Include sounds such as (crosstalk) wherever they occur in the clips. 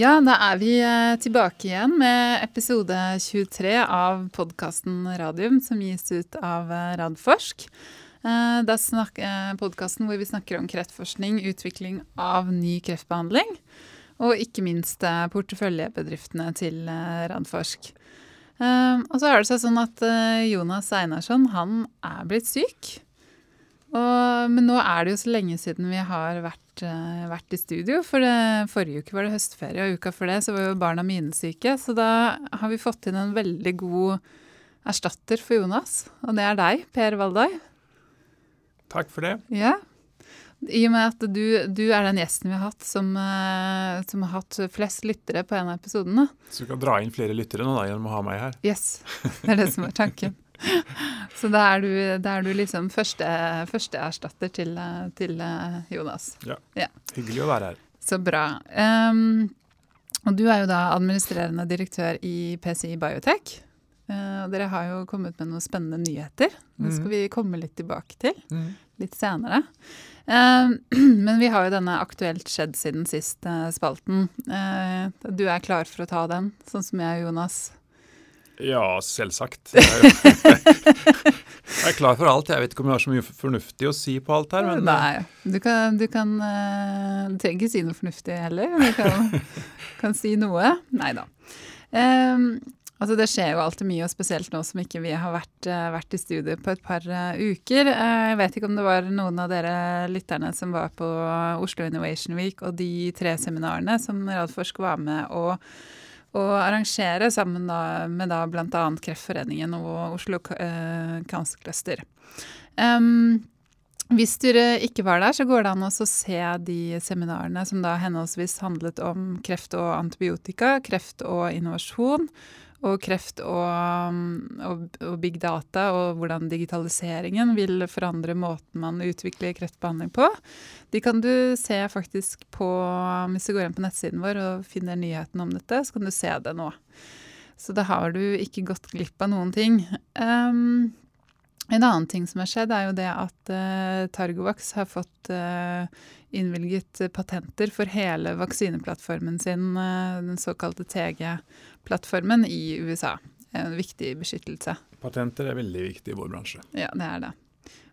Ja, da er vi eh, tilbake igjen med episode 23 av podkasten Radium, som gis ut av eh, Radforsk. Eh, det er podkasten hvor vi snakker om kreftforskning, utvikling av ny kreftbehandling, og ikke minst porteføljebedriftene til Radforsk. Og så er det sånn at Jonas Einarsson, han er blitt syk. Og, men nå er det jo så lenge siden vi har vært, uh, vært i studio. For det, forrige uke var det høstferie, og uka før det så var jo barna mine syke. Så da har vi fått inn en veldig god erstatter for Jonas. Og det er deg, Per Valdøy. Takk for det. Ja. I og med at du, du er den gjesten vi har hatt som, uh, som, har hatt flest lyttere på en av episodene. Så du kan dra inn flere lyttere nå da, gjennom å ha meg her? Yes, det er det som er tanken. (laughs) (laughs) Så da er du, da er du liksom førsteerstatter første til, til, eh, Jonas. Ja. ja. Hyggelig å være her. Så bra. Um, og du er jo da administrerende direktør i PCI Biotech. Uh, og dere har jo kommet med noen spennende nyheter. Det skal mm. vi komme litt tilbake til mm. litt senere. Uh, (clears throat) men vi har jo denne aktuelt skjedd siden sist uh, spalten. du er klar for å ta den, sånn som jeg og Jonas ja, selvsagt. (laughs) Jeg er, klar for alt. Jeg vet ikke om jeg har så mye fornuftig å si på alt her. Men Nei, du kan, du kan uh, Du trenger ikke si noe fornuftig heller. Du kan, (laughs) kan si noe. Nei da. Um, altså Det skjer jo alltid mye, og spesielt nå som ikke vi har vært, uh, vært i studio på et par uker. jeg vet ikke om det var noen av dere lytterne som var på Oslo Innovation Week og de tre seminarene som Radforsk var med og og arrangere sammen da, med da bl.a. Kreftforeningen og Oslo eh, Cancer Cluster. Um, hvis dere ikke var der, så går det an å se de seminarene som da henholdsvis handlet om kreft og antibiotika, kreft og innovasjon, og kreft og, og, og, big data og hvordan digitaliseringen vil forandre måten man utvikler kreftbehandling på. De kan du se faktisk på Hvis du går inn på nettsiden vår og finner nyheten om dette, så kan du se det nå. Så da har du ikke gått glipp av noen ting. Um, en annen ting som har skjedd, er jo det at uh, Targovax har fått uh, innvilget patenter for hele vaksineplattformen sin, uh, den såkalte TG-plattformen plattformen i USA. En viktig beskyttelse. Patenter er veldig viktig i vår bransje. Ja, det er det.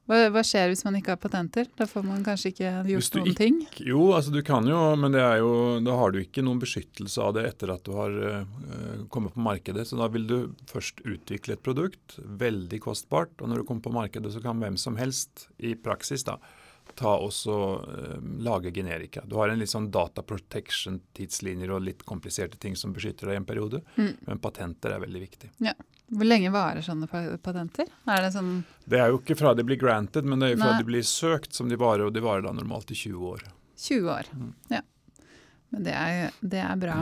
Hva, hva, skjer hvis man ikke har patenter? Da får man kanskje ikke gjort noen ikke, ting? Jo, altså du kan jo, men jo, da har du ikke noen beskyttelse av det etter at du har uh, kommet på markedet. Så da vil du først utvikle et produkt, veldig kostbart. Og når du kommer på markedet, så kan hvem som helst i praksis da, ta også eh, lage generika. Du har en litt sånn data protection-tidslinjer og litt kompliserte ting som beskytter deg i en periode, mm. men patenter er veldig viktig. Ja. Hvor lenge varer sånne patenter? Er det sånn Det er jo ikke fra de blir granted, men det er jo fra Nei. de blir søkt som de varer, og de varer da normalt i 20 år. 20 år, mm. ja. Men det er, det er bra.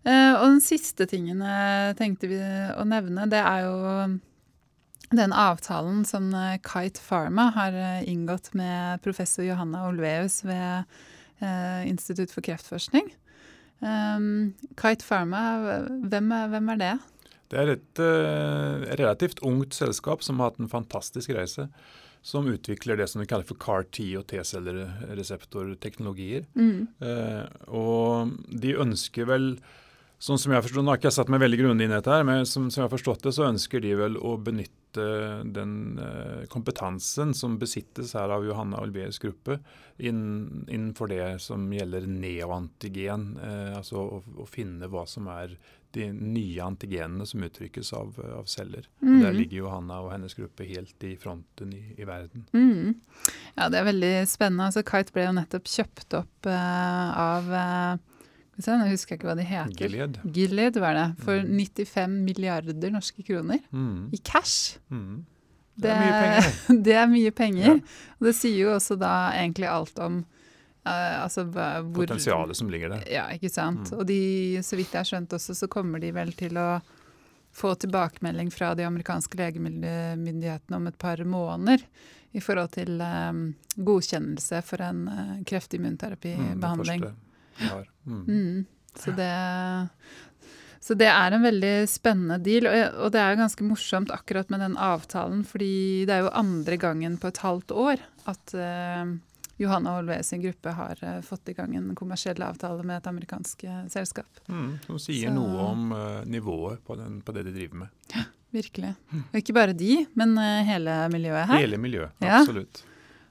Uh, og den siste tingen jeg tenkte vi å nevne, det er jo den avtalen som eh, Kite Pharma har eh, inngått med professor Johanna Olveus ved eh, Institutt for kreftforskning. Um, Kite Pharma, hvem, hvem, er det? Det er et relativt ungt selskap som har hatt en fantastisk reise. Som utvikler det som vi kaller for CAR-T og T-cellereseptorteknologier. Mm. Og de ønsker vel Sånn som jeg forstår, Nå har ikke jeg satt meg veldig grundig inn i dette, her, men som, som, jeg har forstått det, så ønsker de vel å benytte den uh, kompetansen som besittes her av Johanna Olveus gruppe inn, innenfor det som gjelder neoantigen. Uh, altså å, å, finne hva som er de nye antigenene som uttrykkes av, av celler. Mm. Der ligger Johanna og hennes gruppe helt i fronten i, i verden. Mm. Ja, det er veldig spennende. Altså, Kite ble jo nettopp kjøpt opp uh, av nå husker jeg ikke hva de heter. Gilead. Gilead var det. For mm. 95 milliarder norske kroner. Mm. I cash. Mm. Det, er mye penger. (laughs) det er mye penger. Ja. Og det sier jo også da egentlig alt om uh, altså hvor Potensialet som ligger der. Ja, ikke sant. Mm. Og de, så vidt jeg har skjønt også, så kommer de vel til å få tilbakemelding fra de amerikanske legemiddelmyndighetene om et par måneder i forhold til um, godkjennelse for en uh, kreftimmunterapibehandling. Mm, har. Mm. Mm. Så, det, så, det, er en veldig spennende deal. Og, og det er ganske morsomt akkurat med den avtalen, fordi det er jo andre gangen på et halvt år at uh, Johanna Holve sin gruppe har uh, fått i gang en kommersiell avtale med et amerikansk uh, selskap. Mm, som sier Så, noe om uh, nivået på, den, på, det de driver med. Ja, virkelig. Og ikke bare de, men hele miljøet her. Hele miljøet, absolutt.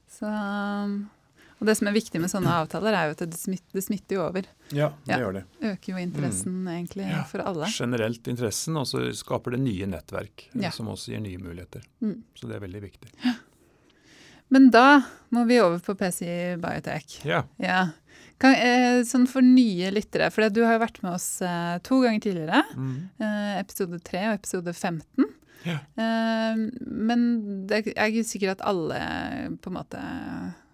Så, um, og Det som er viktig med sånne avtaler, er jo at det smitter, det smitter jo over. Ja, det ja. gjør det. Øker jo interessen mm. egentlig ja. for alle. Generelt interessen, og så skaper det nye nettverk ja. som også gir nye muligheter. Mm. Så det er veldig viktig. Men da må vi over på PCI Biotech. Ja. ja. Kan, eh, sånn for nye lyttere, for du har jo vært med oss eh, to ganger tidligere. Mm. Eh, episode 3 og episode 15. Ja. Eh, men det er ikke sikkert at alle på en måte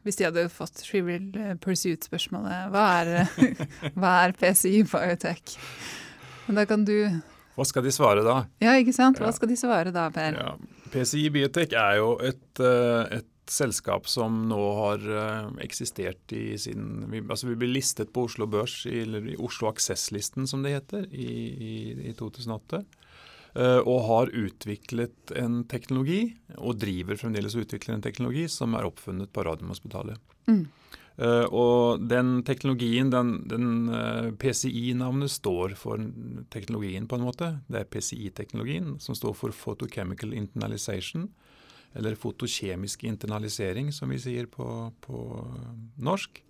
hvis de hadde fått Trivial Pursuit-spørsmålet hva, (laughs) hva, er PCI Biotech? Men da kan du Hva skal de svare da? Ja, ikke sant? Hva skal de svare da, Per? Ja. PCI Biotech er jo et, eh, et selskap som nå har eh, eksistert i siden vi, altså vi ble listet på Oslo Børs, eller i Oslo Aksess-listen som det heter, i, i, i 2008. Eh, og har utviklet en teknologi, og driver fremdeles å utvikle en teknologi, som er oppfunnet på Radiumhospitalet. Mm. Uh, og den teknologien, den, den uh, PCI-navnet står for teknologien, på en måte. Det er PCI-teknologien, som står for Photochemical Internalization. Eller fotokjemisk internalisering, som vi sier på, på norsk.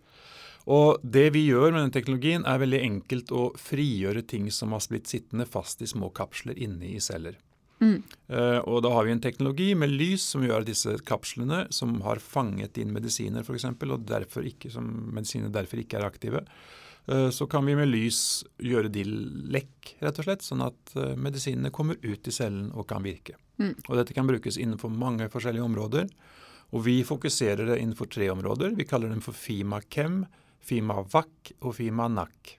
Og Det vi gjør med den teknologien, er veldig enkelt å frigjøre ting som har blitt sittende fast i små kapsler inne i celler. Mm. Uh, og Da har vi en teknologi med lys som gjør at disse kapslene, som har fanget inn medisiner f.eks., og derfor ikke, som medisiner derfor ikke er aktive, uh, så kan vi med lys gjøre de lekk, rett og slett, sånn at uh, medisinene kommer ut i cellen og kan virke. Mm. Og Dette kan brukes innenfor mange forskjellige områder. Og Vi fokuserer det innenfor tre områder. Vi kaller dem for FIMA-KEM, FIMA-VAC og FIMA-NAC.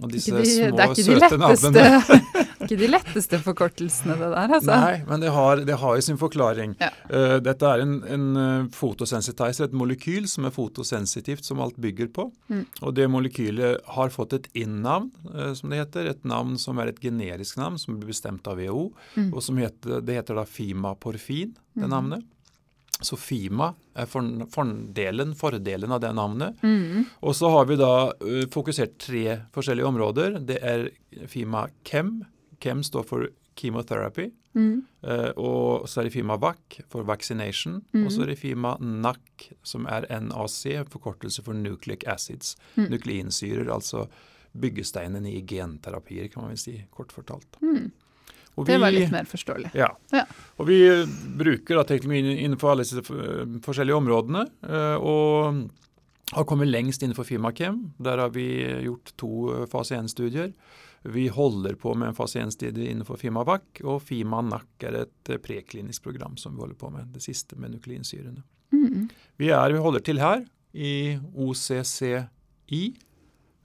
Og disse de, små, søte navnene. ikke de (laughs) (laughs) letteste forkortelsene, det der. altså. Nei, men det har, det har jo sin forklaring. Ja. Uh, dette er en, en uh, fotosensitizer, et molekyl som er fotosensitivt, som alt bygger på. Mm. Og det molekylet har fått et inn-navn, uh, som det heter. Et navn som er et generisk navn, som blir bestemt av WHO. Mm. Og som heter, det heter da Fimaporfin, det mm. navnet. Så Fima er fordelen, fordelen av det navnet. Mm. Og så har vi da uh, fokusert tre forskjellige områder. Det er Fima Chem. Chem står for chemotherapy. Mm. Uh, og så er det Fima VAC for vaccination. Mm. Og så er det Fima NAC, som er NAC, forkortelse for nucleic acids. Mm. Nukleinsyrer, altså byggesteinen i genterapier, kan man vel si, kort fortalt. Mm. Vi, det var litt mer forståelig. Ja. ja. Og vi bruker da teknologien innenfor alle disse forskjellige områdene. Eh, og har kommet lengst innenfor Fimakem. Der har vi gjort to eh, fase 1-studier. Vi holder på med en fase 1-studie innenfor Fimavac, og Fimanac er et eh, preklinisk program som vi holder på med. Det siste med nukleinsyrene. Mm. Vi, er, vi holder til her i OCCI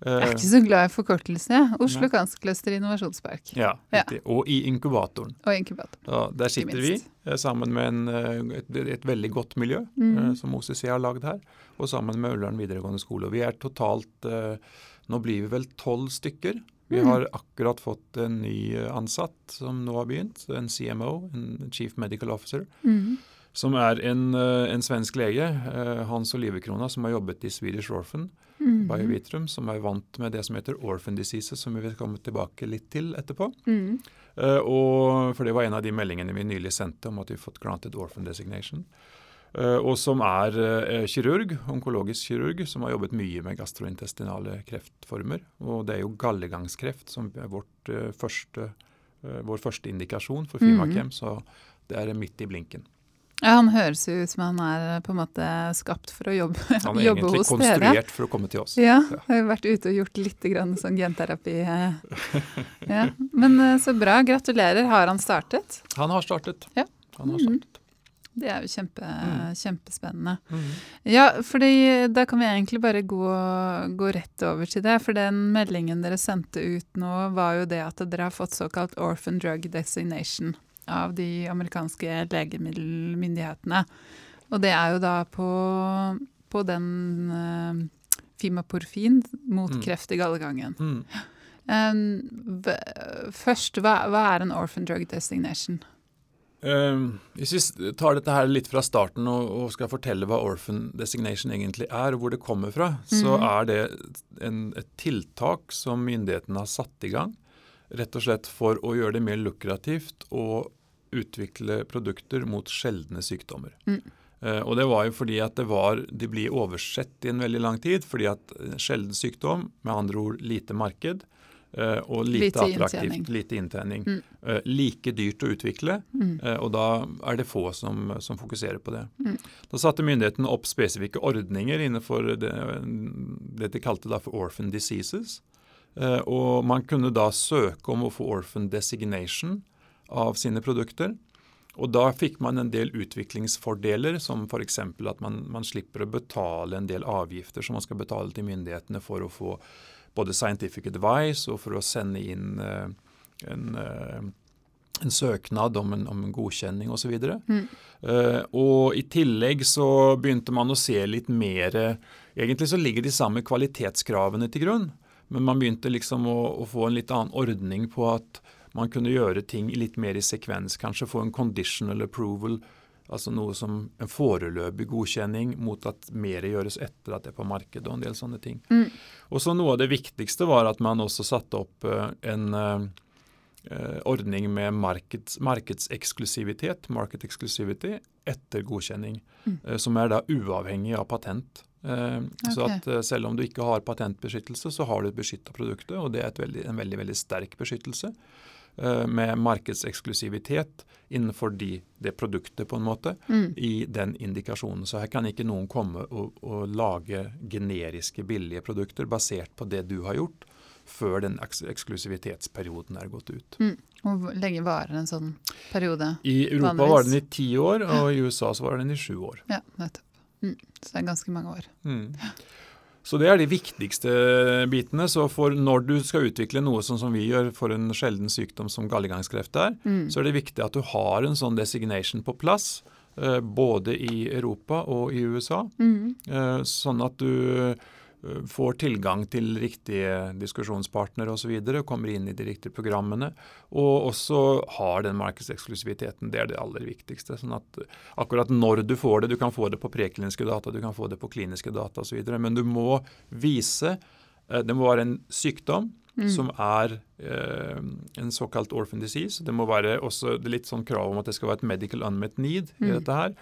jeg er ikke så glad i forkortelsene. Oslo Nei. Cluster Innovasjonspark. Ja, riktig. Ja. Og i inkubatoren. Og inkubatoren. Ja, der sitter vi eh, sammen med en, eh, et, et, veldig godt miljø mm. som OCC har lagd her, og sammen med Ullern videregående skole. Og vi er totalt Nå blir vi vel tolv stykker. Vi mm. har akkurat fått en ny ansatt som nå har begynt, en CMO, en Chief Medical Officer. Mm. Som er en, en svensk lege, Hans Olivekrona, som har jobbet i Swedish Orphan mm. Biovitrum, som er vant med det som heter orphan diseases, som vi vil komme tilbake litt til etterpå. Mm. Uh, og, for det var en av de meldingene vi nylig sendte om at vi har fått granted orphan designation. Uh, og som er uh, kirurg, onkologisk kirurg, som har jobbet mye med gastrointestinale kreftformer. Og det er jo gallegangskreft som er vårt, første, vår første indikasjon for Fimakem, mm. så det er midt i blinken. Ja, Han høres jo ut som han er eh, på en måte skapt for å jobbe, (laughs) hos dere. Han er egentlig konstruert for å komme til oss. Ja, ja. har jo vært ute og gjort litt grann sånn genterapi. Eh. Ja. Men eh, så bra, gratulerer. Har han startet? Han har startet. Ja. Han har startet. Mm. Det er jo kjempe, mm. kjempespennende. Mm. Ja, fordi da kan vi egentlig bare gå, gå, rett over til det. For den meldingen dere sendte ut nå, var jo det at dere har fått såkalt orphan drug designation av de amerikanske legemiddelmyndighetene. Og det er jo da på, på den uh, Fimaporfin mot mm. kreft i gallegangen. Mm. Um, først, hva, hva, er en orphan drug designation? Um, hvis vi tar dette her litt fra starten og, og, skal fortelle hva orphan designation egentlig er, og hvor det kommer fra, mm. så er det en, et tiltak som myndighetene har satt i gang. Rett og slett for å gjøre det mer lukrativt å utvikle produkter mot sjeldne sykdommer. Mm. Uh, og det var jo fordi at det var, de blir oversett i en veldig lang tid. Fordi at sjelden sykdom, med andre ord lite marked, Uh, og lite, lite attraktivt, inntjening. lite inntjening. Mm. Uh, like dyrt å utvikle, mm. og da er det få som, som fokuserer på det. Mm. Da satte myndighetene opp spesifikke ordninger innenfor det, det de kalte da for orphan diseases. og man kunne da søke om å få orphan designation av sine produkter. Og da fikk man en del utviklingsfordeler, som f.eks. at man, man slipper å betale en del avgifter som man skal betale til myndighetene for å få både scientific advice og for å sende inn uh, en, uh, en, søknad om en, om en godkjenning osv. Og, mm. uh, og i tillegg så begynte man å se litt mer Egentlig så ligger de samme kvalitetskravene til grunn, men man begynte liksom å, å få en litt annen ordning på at man kunne gjøre ting litt mer i sekvens. Kanskje få en conditional approval Altså noe som en foreløpig godkjenning mot at mer gjøres etter at det er på markedet og en del sånne ting. Mm. Og så Noe av det viktigste var at man også satte opp uh, en uh, ordning med markeds, markedseksklusivitet, market exclusivity, etter godkjenning. Mm. Uh, som er da uavhengig av patent. Okay. Så at selv om du ikke har patentbeskyttelse, så har du et beskytta produkt, og det er veldig, en veldig, veldig sterk beskyttelse. Eh, med markedseksklusivitet innenfor de, det produktet, på en måte, mm. i den indikasjonen. Så her kan ikke noen komme og, og, lage generiske, billige produkter basert på det du har gjort, før den eksklusivitetsperioden er gått ut. Mm. Hvor lenge varer en sånn periode? I Europa vanligvis? var den i ti år, og i USA så var den i sju år. Ja, nettopp. Mm. Så det er ganske mange år. Mm. Så det er de viktigste bitene. Så når du skal utvikle noe sånn som vi gjør for en sjelden sykdom som gallegangskreft er, mm. så er det viktig at du har en sånn designation på plass. Eh, både i Europa og i USA. Mm. Eh, sånn at du får tilgang til riktige diskusjonspartnere osv. Kommer inn i de riktige programmene. Og også har den markedseksklusiviteten. Det er det aller viktigste. sånn at Akkurat når du får det, du kan få det på prekliniske data, du kan få det på kliniske data osv. Men du må vise eh, Det må være en sykdom mm. som er eh, en såkalt orphan disease. Det må være også det litt sånn krav om at det skal være et medical unmet need i mm. dette her.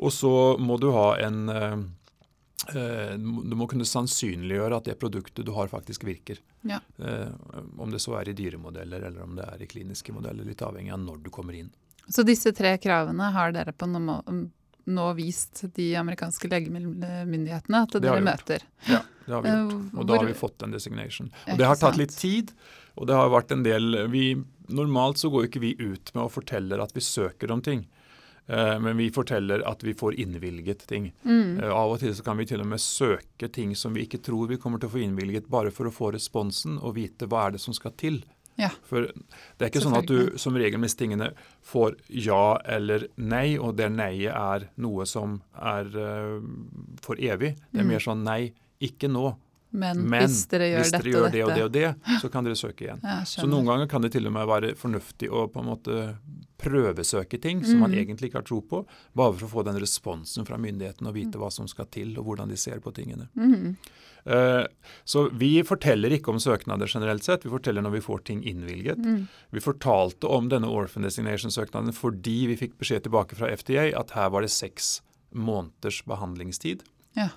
Og så må du ha en eh, Eh, du må kunne sannsynliggjøre at det produktet du har, faktisk virker. Ja. Eh, om det så er i dyremodeller eller om det er i kliniske modeller. Litt avhengig av når du kommer inn. Så disse tre kravene har dere på nå vist de amerikanske legemiddelmyndighetene at dere møter? Ja, det har vi gjort. Eh, og da har vi fått en designation. Og det har tatt litt tid. Og det har vært en del vi, Normalt så går ikke vi ut med å fortelle at vi søker om ting. Eh, men vi forteller at vi får innvilget ting. Mm. Eh, av og til så kan vi til og med søke ting som vi ikke tror vi kommer til å få innvilget, bare for å få responsen og vite hva er det som skal til. Ja. For det er ikke sånn at du som regel med tingene får ja eller nei, og det nei-et er noe som er uh, for evig. Det er mm. mer sånn nei, ikke nå. Men, Men hvis dere gjør, hvis dere gjør det og det og det, så kan dere søke igjen. (gasps) så noen ganger kan det til og med være fornuftig å på en måte prøvesøke ting som mm. man egentlig ikke har tro på, bare for å få den responsen fra myndighetene og vite hva som skal til, og hvordan de ser på tingene. Mm. Uh, så vi forteller ikke om søknader generelt sett, vi forteller når vi får ting innvilget. Mm. Vi fortalte om denne Orphan designation-søknaden fordi vi fikk beskjed tilbake fra FDA at her var det seks måneders behandlingstid. Ja.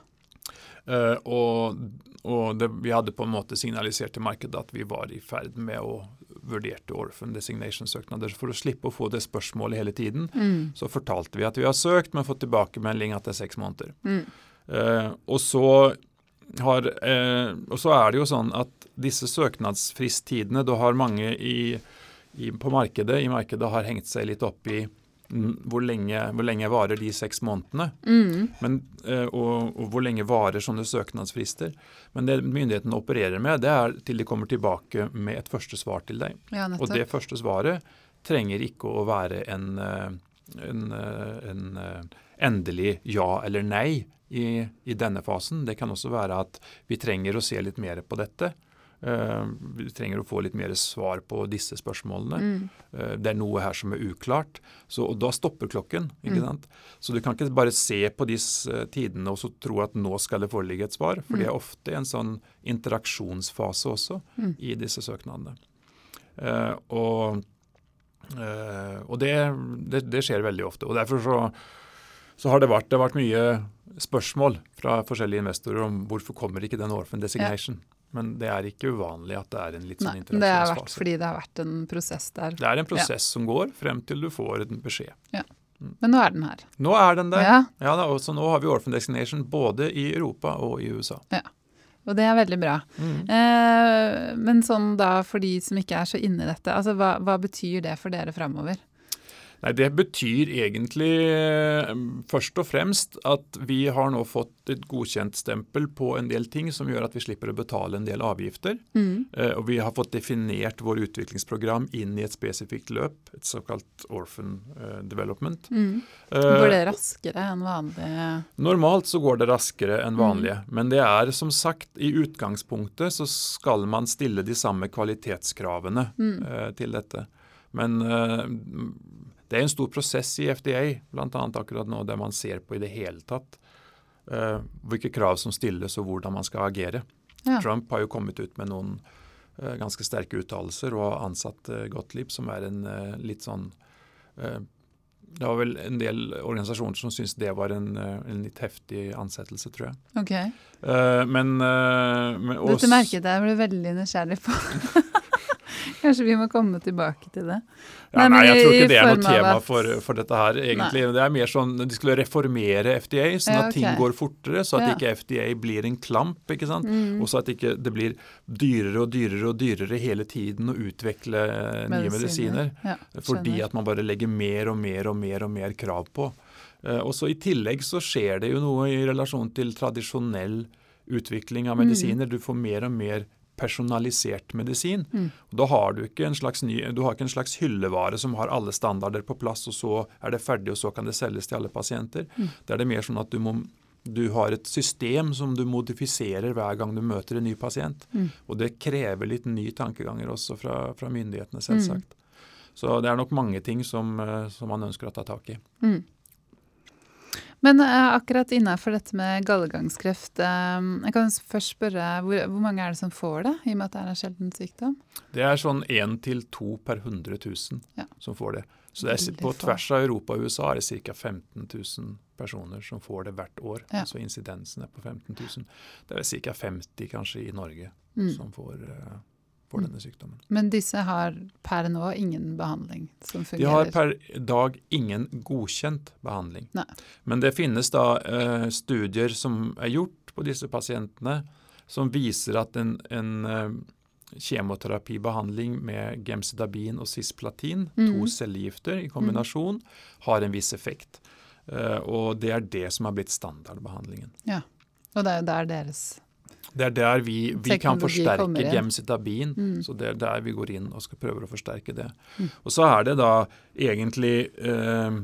Uh, og, og det, vi hadde på en måte signalisert til markedet at vi var i ferd med å vurderte orphan designation-søknader. For å slippe å få det spørsmålet hele tiden, mm. så fortalte vi at vi har søkt, men fått tilbakemelding at det er seks måneder. Mm. Uh, og, så har, uh, og så er det jo sånn at disse søknadsfristtidene, da har mange i, i, på markedet, i markedet har hengt seg litt opp i hvor lenge, hvor lenge, varer de seks månedene? Mm. Men, eh, og, og, hvor lenge varer sånne søknadsfrister? Men det myndighetene opererer med, det er til de kommer tilbake med et første svar til deg. Ja, og det første svaret trenger ikke å være en, eh, en, eh, en endelig ja eller nei i, i, denne fasen. Det kan også være at vi trenger å se litt mer på dette. Eh, vi trenger å få litt mer svar på disse spørsmålene. Mm. Eh, det er noe her som er uklart. Så, og da stopper klokken. ikke Mm. sant? Så du kan ikke bare se på disse tidene og så tro at nå skal det foreligge et svar. For det er ofte en sånn interaksjonsfase også Mm. i disse søknadene. Uh, og uh, og det, det, det skjer veldig ofte. og Derfor så, så har det vært, det har vært mye spørsmål fra forskjellige investorer om hvorfor kommer ikke den orphan designation. Men det er ikke uvanlig at det er en litt Nei, interaksjonsfase. det har vært fordi det har vært en prosess der. Det er en prosess som går frem til du får en beskjed. Ja. Men nå er den her. Nå er den der. Ja, Ja, da, så nå har vi orphan designation både i Europa og i USA. Ja. og det er veldig bra. Mm. Eh, men sånn da for de som ikke er så inne i dette, altså hva, hva betyr det for dere framover? Nei, Det betyr egentlig eh, først og fremst at vi har nå fått et godkjent stempel på en del ting som gjør at vi slipper å betale en del avgifter. Mm. Eh, Og vi har fått definert vår utviklingsprogram inn i et spesifikt løp, et såkalt orphan eh, development. Mm. Går det raskere enn vanlig? Normalt så går det raskere enn Mm. vanlige, men det er som sagt i utgangspunktet så skal man stille de samme kvalitetskravene Mm. til dette. Men det er en stor prosess i FDA, bl.a. akkurat nå, der man ser på i det hele tatt uh, hvilke krav som stilles og hvordan man skal agere. Ja. Trump har jo kommet ut med noen uh, ganske sterke uttalelser og har ansatt uh, Gottlieb, som er en litt sånn Det var vel en del organisasjoner som syntes det var en, en litt heftig ansettelse, tror jeg. Ok. Uh, men, uh, men Dette merket jeg ble veldig nysgjerrig på. (laughs) (laughs) Kanskje vi må komme tilbake til det. Ja, Nei, nei, jeg tror ikke det er noe tema at- for, for dette her, egentlig. Det er mer sånn de skulle reformere FDA, sånn Ja, at ting går fortere, så at Ja. ikke FDA blir en klamp. ikke sant? Mm. Og så at ikke det blir dyrere og dyrere og dyrere hele tiden å utvikle medisiner. nye medisiner. Ja, Fordi at man bare legger mer og mer og mer og mer krav på. Eh, og så I tillegg så skjer det jo noe i relasjon til tradisjonell utvikling av Mm. medisiner. Du får mer og mer personalisert medisin. Mm. Da har du ikke en slags ny, du har ikke en slags hyllevare som har alle standarder på plass, og så er det ferdig, og så kan det selges til alle pasienter. Mm. Da er det mer sånn at du, må, du har et system som du modifiserer hver gang du møter en ny pasient. Mm. Og det krever litt ny tankeganger også fra, fra myndighetene, Mm. selvsagt. Så det er nok mange ting som, eh, som man ønsker å ta tak i. Mm. Men eh, akkurat innenfor dette med gallegangskreft, eh, jeg kan først spørre hvor, hvor mange er det som får det, i og med at det er en sjelden sykdom? Det er sånn én til to per 100 000 Ja. som får det. Så det er, på tvers av Europa og USA er det ca. 15 000 personer som får det hvert år. Ja. Altså incidensen er på 15 000. Det er ca. 50 kanskje i Norge Mm. som får, eh, får denne sykdommen. Men disse har per nå ingen behandling som fungerer? De har per dag ingen godkjent behandling. Nei. Men det finnes da eh, studier som er gjort på disse pasientene som viser at en, en eh, kjemoterapibehandling med gemcitabin og cisplatin, mm. to cellegifter i kombinasjon, har en viss effekt. Eh, og det er det som har blitt standardbehandlingen. Ja, Og det er jo der deres Det er der vi, vi kan forsterke gemcitabin. Mm. Så det er der vi går inn og skal prøve å forsterke det. Mm. Og så er det da egentlig eh,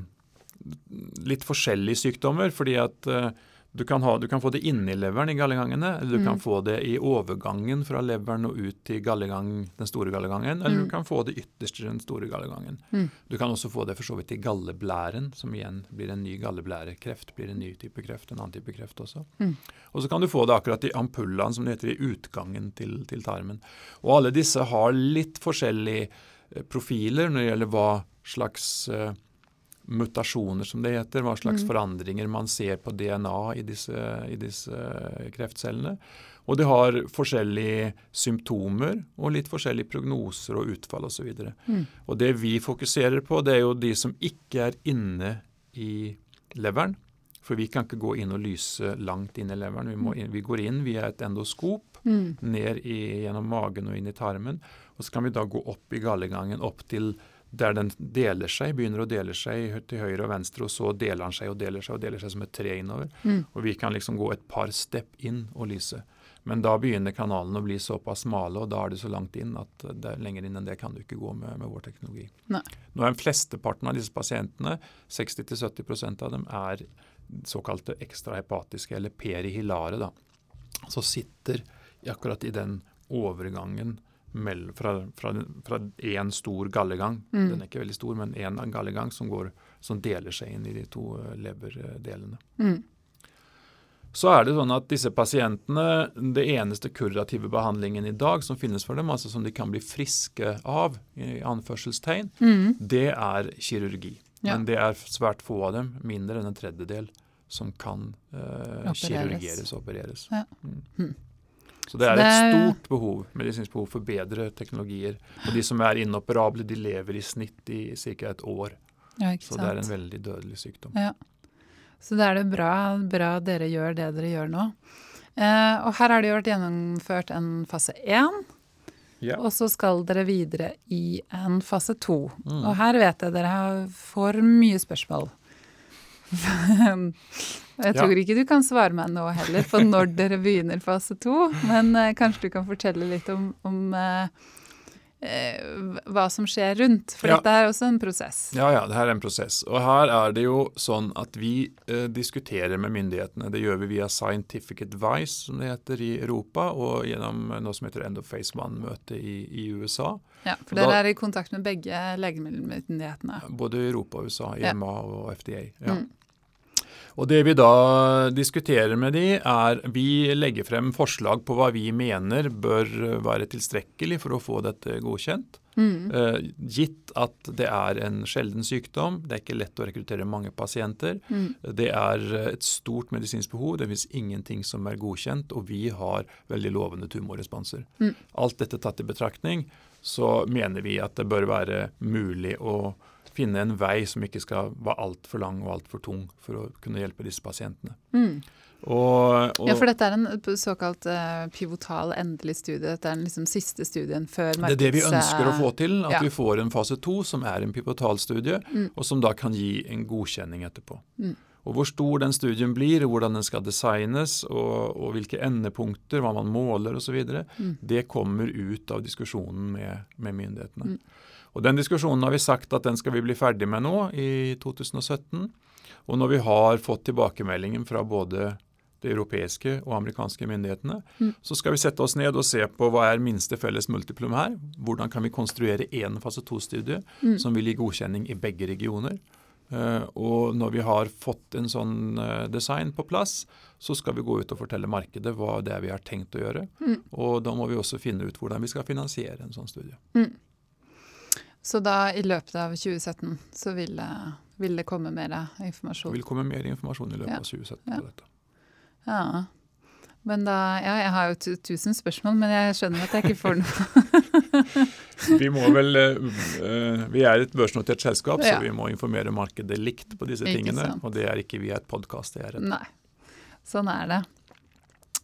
litt forskjellige sykdommer. fordi at eh, du, kan ha, du kan få det inni leveren i gallegangene, eller du Mm. kan få det i overgangen fra leveren og ut til den store gallegangen, eller Mm. du kan få det ytterst i den store gallegangen. Mm. Du kan også få det for så vidt i galleblæren, som igjen blir en ny galleblærekreft. blir en ny type kreft, en annen type kreft også. Mm. Og så kan du få det akkurat i ampullene, som det heter, i utgangen til, til tarmen. Og alle disse har litt forskjellige eh, profiler når det gjelder hva slags eh, mutasjoner, som det heter, hva slags Mm. forandringer man ser på DNA i disse, i disse kreftcellene. Og de har forskjellige symptomer og litt forskjellige prognoser og utfall osv. Mm. Og det vi fokuserer på, det er jo de som ikke er inne i leveren. For vi kan ikke gå inn og lyse langt inn i leveren. Vi, må inn, vi går inn via et endoskop Mm. ned i, gjennom magen og inn i tarmen. Og så kan vi da gå opp i gallegangen opp til der den deler seg, begynner å dele seg til høyre og venstre, og så deler den seg og deler seg og deler seg som et tre innover. Mm. Og vi kan liksom gå et par stepp inn og lyse. Men da begynner kanalene å bli såpass smale, og da er det så langt inn at det er lenger inn enn det kan du ikke gå med, med vår teknologi. Nei. Nå er Flesteparten av disse pasientene, 60-70% av dem, er såkalte ekstrahepatiske, eller perihilare. da. Så sitter akkurat i den overgangen fra én stor gallegang. Mm. Den er ikke veldig stor, men én gallegang som, går, som, deler seg inn i de to eh, leverdelene. Mm. Så er det sånn at disse pasientene, det eneste kurative behandlingen i dag som finnes for dem, altså som de kan bli friske av, i anførselstegn, mm. det er kirurgi. Ja. Men det er svært få av dem, mindre enn en tredjedel, som kan uh, kirurgeres og opereres. Ja. Mm. Så det er et stort behov, medisinsk behov for bedre teknologier. Og de som er inoperable, de lever i snitt i ca. et år. Ja, så det er en veldig dødelig sykdom. Ja. Så da er det bra, bra dere gjør det dere gjør nå. Eh, og her har det jo vært gjennomført en fase én. Ja. Og så skal dere videre i en fase to. Mm. Og her vet jeg dere får mye spørsmål. (laughs) Jeg tror ja. ikke du kan svare meg nå heller på når (laughs) dere begynner fase to, men eh, kanskje du kan fortelle litt om, om uh, uh, hva som skjer rundt, for ja. dette er også en prosess. Ja, ja, det her er en prosess. Og her er det jo sånn at vi diskuterer med myndighetene. Det gjør vi via Scientific Advice, som det heter i Europa, og gjennom noe som heter End of Phase One-møte i, i, USA. Ja, for dere er i kontakt med begge legemiddelmyndighetene? Både Europa og USA, EMA ja. og FDA. ja. Mm. Og Det vi da diskuterer med de, er vi legger frem forslag på hva vi mener bør være tilstrekkelig for å få dette godkjent. Mm. Uh, gitt at det er en sjelden sykdom, det er ikke lett å rekruttere mange pasienter. Mm. Det er et stort medisinsk behov, det fins ingenting som er godkjent, og vi har veldig lovende tumorresponser. Mm. Alt dette tatt i betraktning, så mener vi at det bør være mulig å finne en vei som ikke skal være altfor lang og altfor tung for å kunne hjelpe disse pasientene. Mm. Og, og, ja, for dette er en såkalt uh, pivotal endelig studie. Dette er den liksom siste studien før markeds... Det er det vi ønsker å få til. At ja. vi får en fase to som er en pivotal studie, mm. og som da kan gi en godkjenning etterpå. Mm. Og Hvor stor den studien blir, hvordan den skal designes, og, og hvilke endepunkter, hva man måler osv., mm. det kommer ut av diskusjonen med, med myndighetene. Mm. Og Den diskusjonen har vi sagt at den skal vi bli ferdig med nå i 2017. Og når vi har fått tilbakemeldingen fra både de europeiske og amerikanske myndighetene, mm. så skal vi sette oss ned og se på hva er minste felles multiplum her. Hvordan kan vi konstruere én fase to-studie mm. som vil gi godkjenning i begge regioner. Uh, og når vi har fått en sånn uh, design på plass, så skal vi gå ut og fortelle markedet hva det er vi har tenkt å gjøre. Mm. Og da må vi også finne ut hvordan vi skal finansiere en sånn studie. Mm. Så da i løpet av 2017 så vil, vil det komme mer informasjon? Det vil komme mer informasjon i løpet ja. av 2017 på dette. Ja. Men da, ja, jeg har jo tusen spørsmål, men jeg skjønner at jeg ikke får noe. (laughs) vi må vel, uh, vi er et børsnotert selskap, ja. så vi må informere markedet likt på disse tingene. Og det er ikke via et podkast. Sånn er det.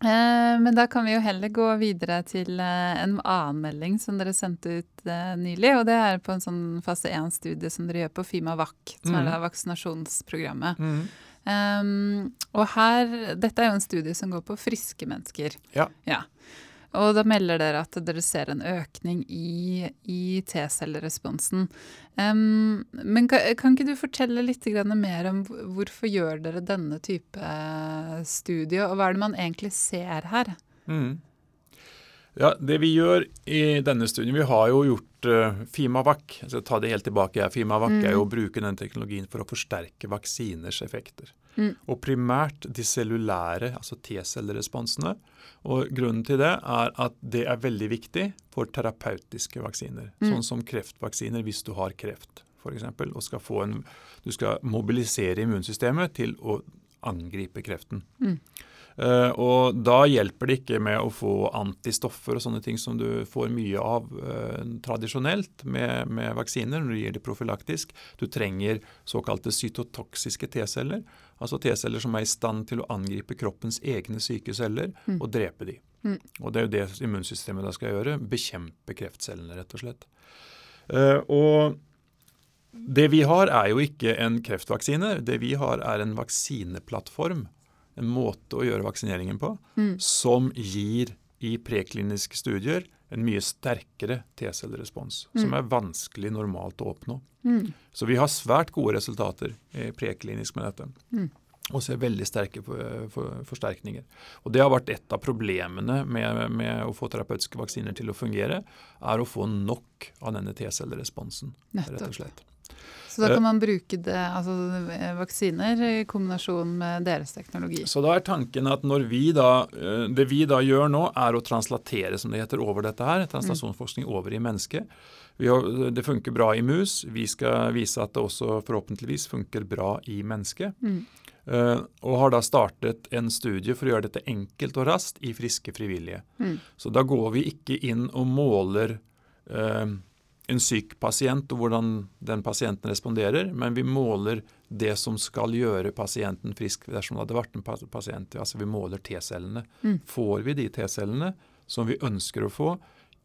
Eh, men da kan vi jo heller gå videre til eh, en annen melding som dere sendte ut eh, nylig. Og det er på en sånn fase 1-studie som dere gjør på FIMA-VAC, som mm. er det vaksinasjonsprogrammet. Mm. Um, og her, Dette er jo en studie som går på friske mennesker. Ja. ja. Og da melder dere at dere ser en økning i, i T-celleresponsen. Um, men kan, kan, ikke du fortelle litt mer om hvorfor gjør dere denne type studie, og hva er det man egentlig ser her? Mm. Ja, Det vi gjør i denne studien Vi har jo gjort uh, FIMAVAC. Så ta det helt tilbake. FIMAVAC mm. er jo å bruke den teknologien for å forsterke vaksiners effekter. Mm. Og primært de cellulære, altså T-celleresponsene. Og Grunnen til det er at det er veldig viktig for terapeutiske vaksiner. Mm. Sånn som kreftvaksiner hvis du har kreft, f.eks. Og skal få en, du skal mobilisere immunsystemet til å angripe kreften. Mm. Uh, og Da hjelper det ikke med å få antistoffer og sånne ting som du får mye av uh, tradisjonelt med, med, vaksiner når du gir det profylaktisk. Du trenger såkalte cytotoksiske T-celler. Altså T-celler som er i stand til å angripe kroppens egne syke celler mm. og drepe de. Mm. Og Det er jo det immunsystemet da skal gjøre. Bekjempe kreftcellene, rett og slett. Uh, og det vi har, er jo ikke en kreftvaksine. Det vi har, er en vaksineplattform en måte å gjøre vaksineringen på mm. som gir i prekliniske studier en mye sterkere T-cellerespons, mm. som er vanskelig normalt å oppnå. Mm. Så vi har svært gode resultater preklinisk med dette. Mm. og ser veldig sterke forsterkninger. Og Det har vært et av problemene med, med, å få terapeutiske vaksiner til å fungere, er å få nok av denne T-celleresponsen. rett og slett. Så da kan man bruke det, altså, vaksiner i kombinasjon med deres teknologi? Så da er tanken at når vi da, eh, det vi da gjør nå, er å translatere, som det heter, over dette her, translasjonsforskning over i mennesket. Har, det funker bra i mus. Vi skal vise at det også forhåpentligvis funker bra i mennesket. Mm. Uh, og har da startet en studie for å gjøre dette enkelt og raskt i friske frivillige. Mm. Så da går vi ikke inn og måler uh, en syk pasient og hvordan den pasienten responderer, men vi måler det som skal gjøre pasienten frisk dersom det hadde vært en pasient. Altså vi måler T-cellene. Mm. Får vi de T-cellene som vi ønsker å få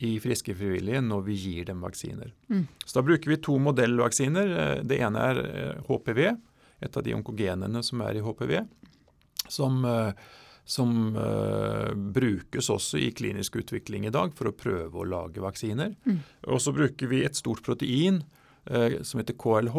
i friske frivillige når vi gir dem vaksiner. Mm. Så Da bruker vi to modellvaksiner. Eh, det ene er HPV et av de onkogenene som er i HPV, som, eh, som uh, brukes også i klinisk utvikling i dag for å prøve å lage vaksiner. Mm. Og så bruker vi et stort protein uh, som heter KLH.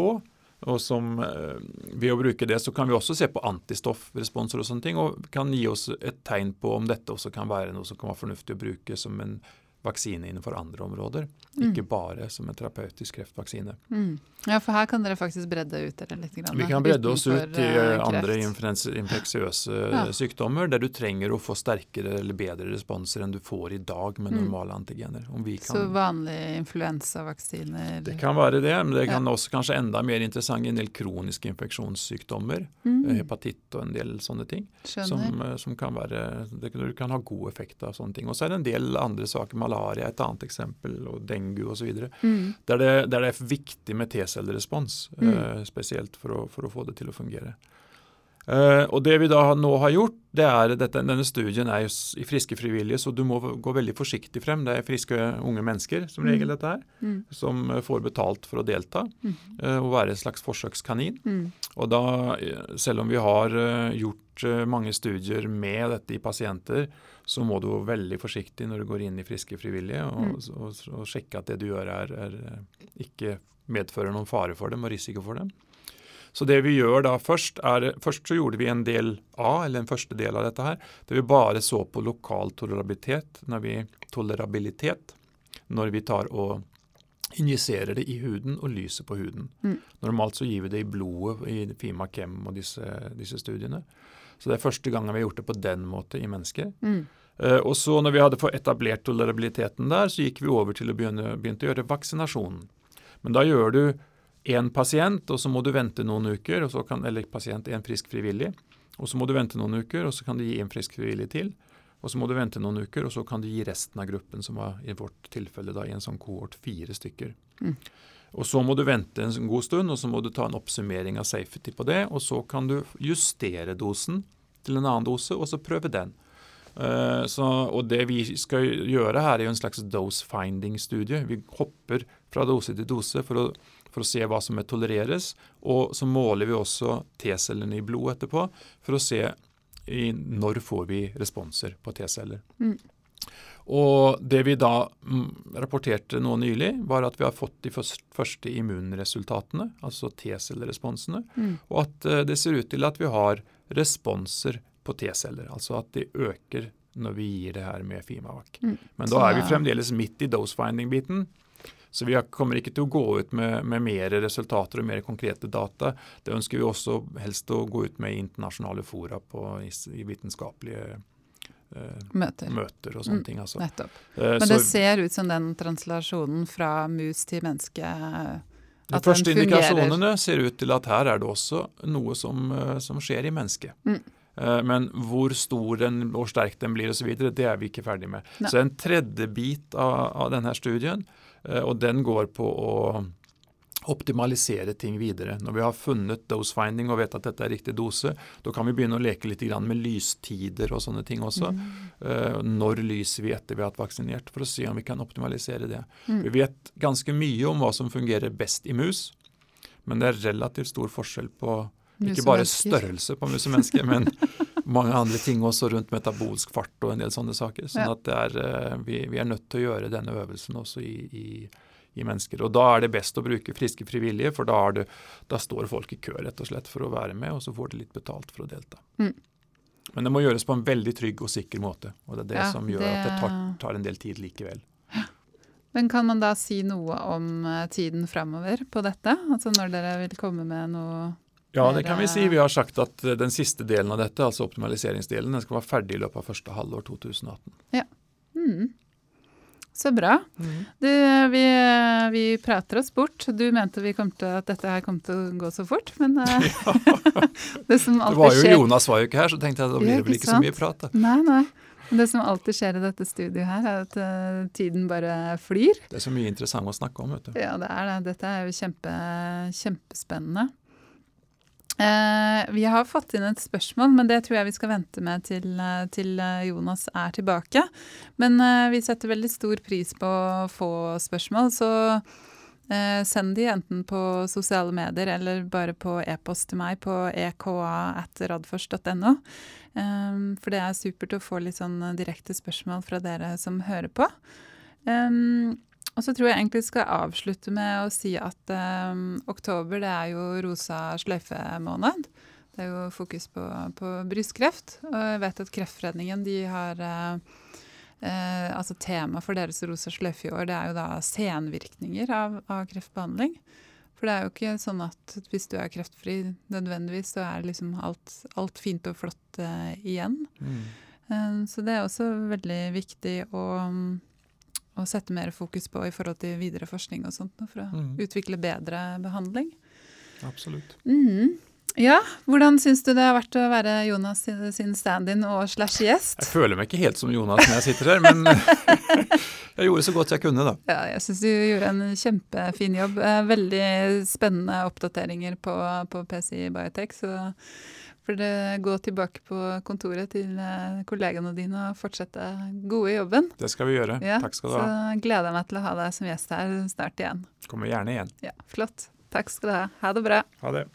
og som uh, Ved å bruke det så kan vi også se på antistoffresponser og sånne ting, og kan gi oss et tegn på om dette også kan være noe som kan være fornuftig å bruke som en vaksine innenfor andre områder. Mm. Ikke bare som en terapeutisk kreftvaksine. Mm. Ja, for her kan dere faktisk bredde ut dere litt? Grann, Vi kan bredde oss ut i uh, andre infeksiøse ja. sykdommer der du trenger å få sterkere eller bedre responser enn du får i dag med mm. normale antigener. Kan, Så vanlige influensavaksiner? Det kan være det, men det kan ja. også kanskje enda mer interessant i en del kroniske infeksjonssykdommer. Mm. Eh, hepatitt og en del sånne ting. Som, eh, som, kan være, det, du kan ha god effekt av sånne ting. Og så er det en del andre saker. Malaria et annet eksempel, og dengue osv. Mm. Der, det, der det er viktig med T-cellerespons, mm. uh, spesielt for å, for å, få det til å fungere. Uh, og Det vi da nå har gjort, det er dette, denne studien er i friske frivillige, så du må gå veldig forsiktig frem. Det er friske unge mennesker som regel, mm. dette her, mm. som uh, får betalt for å delta mm. uh, og være en slags forsøkskanin. Mm. Og da, selv om vi har gjort mange studier med dette i pasienter, så må du være veldig forsiktig når du går inn i friske frivillige, og, mm. og, og, og sjekke at det du gjør er, er, eh, ikke medfører noen fare for dem og risiko for dem. Så det vi gjør da først er, først så gjorde vi en del A, eller en første del av dette her, der vi bare så på lokal tolerabilitet når vi, tolerabilitet når vi tar og injiserer det i huden og lyser på huden. Mm. Normalt så gir vi det i blodet i FIMA-KEM og disse, disse studiene. Så det er første gangen vi har gjort det på den måten i mennesker. Mm. Uh, og så når vi hadde fått etablert tolerabiliteten der, så gikk vi over til å begynne, begynne å gjøre vaksinasjonen. Men da gjør du én pasient, og så må du vente noen uker, kan, eller pasient, en frisk frivillig. Og så må du vente noen uker, og så kan du gi en frisk frivillig til. Og så må du vente noen uker, og så kan du gi resten av gruppen, som var i vårt tilfelle da, i en sånn kohort fire stykker. Mm. Og Så må du vente en god stund, og så må du ta en oppsummering av safety på det. Og så kan du justere dosen til en annen dose, og så prøve den. Uh, så, og Det vi skal gjøre her, er jo en slags dose finding-studie. Vi hopper fra dose til dose for å, for å, se hva som er tolereres. Og så måler vi også T-cellene i blodet etterpå for å se i, når får vi responser på T-celler. Mm. Og Det vi da mm, rapporterte nå nylig, var at vi har fått de første immunresultatene, altså T-celleresponsene, mm. og at eh, det ser ut til at vi har responser på T-celler. Altså at de øker når vi gir det her med Fimavac. Mm. Men da er vi fremdeles midt i dose-finding-biten. Så vi kommer ikke til å gå ut med, med mer resultater og mer konkrete data. Det ønsker vi også helst å gå ut med i internasjonale fora på, i, i vitenskapelige Eh, møter. møter. og sånne mm, ting. Altså. Nettopp. Eh, Men det ser ut som den translasjonen fra mus til menneske De første indikasjonene ser ut til at her er det også noe som, eh, som skjer i mennesket. Mm. Men hvor stor den, hvor sterk den blir osv., det er vi ikke ferdig med. Nei. Så en tredje bit av, av denne studien, og den går på å optimalisere ting videre. Når vi har funnet dose finding og vet at dette er riktig dose, da kan vi begynne å leke litt med lystider og sånne ting også. Mm. Uh, når lyser vi etter vi har hatt vaksinert, for å se om vi kan optimalisere det. Mm. Vi vet ganske mye om hva som fungerer best i mus, men det er relativt stor forskjell på ikke bare størrelse på mus og mennesker, men (laughs) mange andre ting også rundt metabolsk fart og en del sånne saker. sånn ja. at er, uh, vi, vi, er nødt til å gjøre denne øvelsen også i, i i mennesker. Og Da er det best å bruke friske frivillige, for da, det, da, står folk i kø rett og slett for å være med, og så får de litt betalt for å delta. Mm. Men det må gjøres på en veldig trygg og sikker måte. Og det er det ja, som gjør det... at det tar, tar, en del tid likevel. Men kan man da si noe om uh, tiden framover på dette? Altså når dere vil komme med noe Ja, det kan vi si. Vi har sagt at uh, den siste delen av dette, altså optimaliseringsdelen, den skal være ferdig i løpet av første halvår 2018. Ja. Mm. Så bra. Mm. Du, vi, vi, prater oss bort. Du mente vi kom til at dette her kom til å gå så fort, men (laughs) ja. (laughs) det som alltid skjer Det var jo Jonas var jo ikke her, så tenkte jeg da blir det vel ikke så mye prat. Da. Nei, nei. Det som alltid skjer i dette studioet her, er at uh, tiden bare flyr. Det er så mye interessant å snakke om, vet du. Ja, det er det. Dette er jo kjempe, kjempespennende. Uh, vi har fått inn et spørsmål, men det tror jeg vi skal vente med til, uh, til Jonas er tilbake. Men vi setter veldig stor pris på å få spørsmål, så send de enten på sosiale medier eller bare på e-post til meg på eka.radfors.no. For det er supert å få litt sånn eh, direkte spørsmål fra dere som hører på. Um, og så tror jeg egentlig skal avslutte med å si at um, oktober det er jo rosa sløyfe-måned. Det er jo fokus på, på, brystkreft. Og jeg vet at Kreftforeningen de har uh, uh, Altså tema for deres rosa sløyfe i år det er jo da senvirkninger av, av kreftbehandling. For det er jo ikke sånn at hvis du er kreftfri nødvendigvis, så er liksom alt, alt fint og flott uh, igjen. Mm. Så det er også veldig viktig å, å, sette mer fokus på i forhold til videre forskning og sånt, for å mm. utvikle bedre behandling. Absolutt. Mm. Ja, Hvordan syns du det har vært å være Jonas sin stand-in og slash gjest? Jeg føler meg ikke helt som Jonas når jeg sitter her, men (laughs) jeg gjorde så godt jeg kunne, da. Ja, jeg syns du gjorde en kjempefin jobb. Eh, veldig spennende oppdateringer på, på PCI Biotech. så for det Gå tilbake på kontoret til eh, kollegaene dine og fortsette gode jobben. Det skal vi gjøre. Ja, Takk skal du ha. Så gleder jeg meg til å ha deg som gjest her snart igjen. Kommer gjerne igjen. Ja, Flott. Takk skal du ha. Ha det bra. Ha det.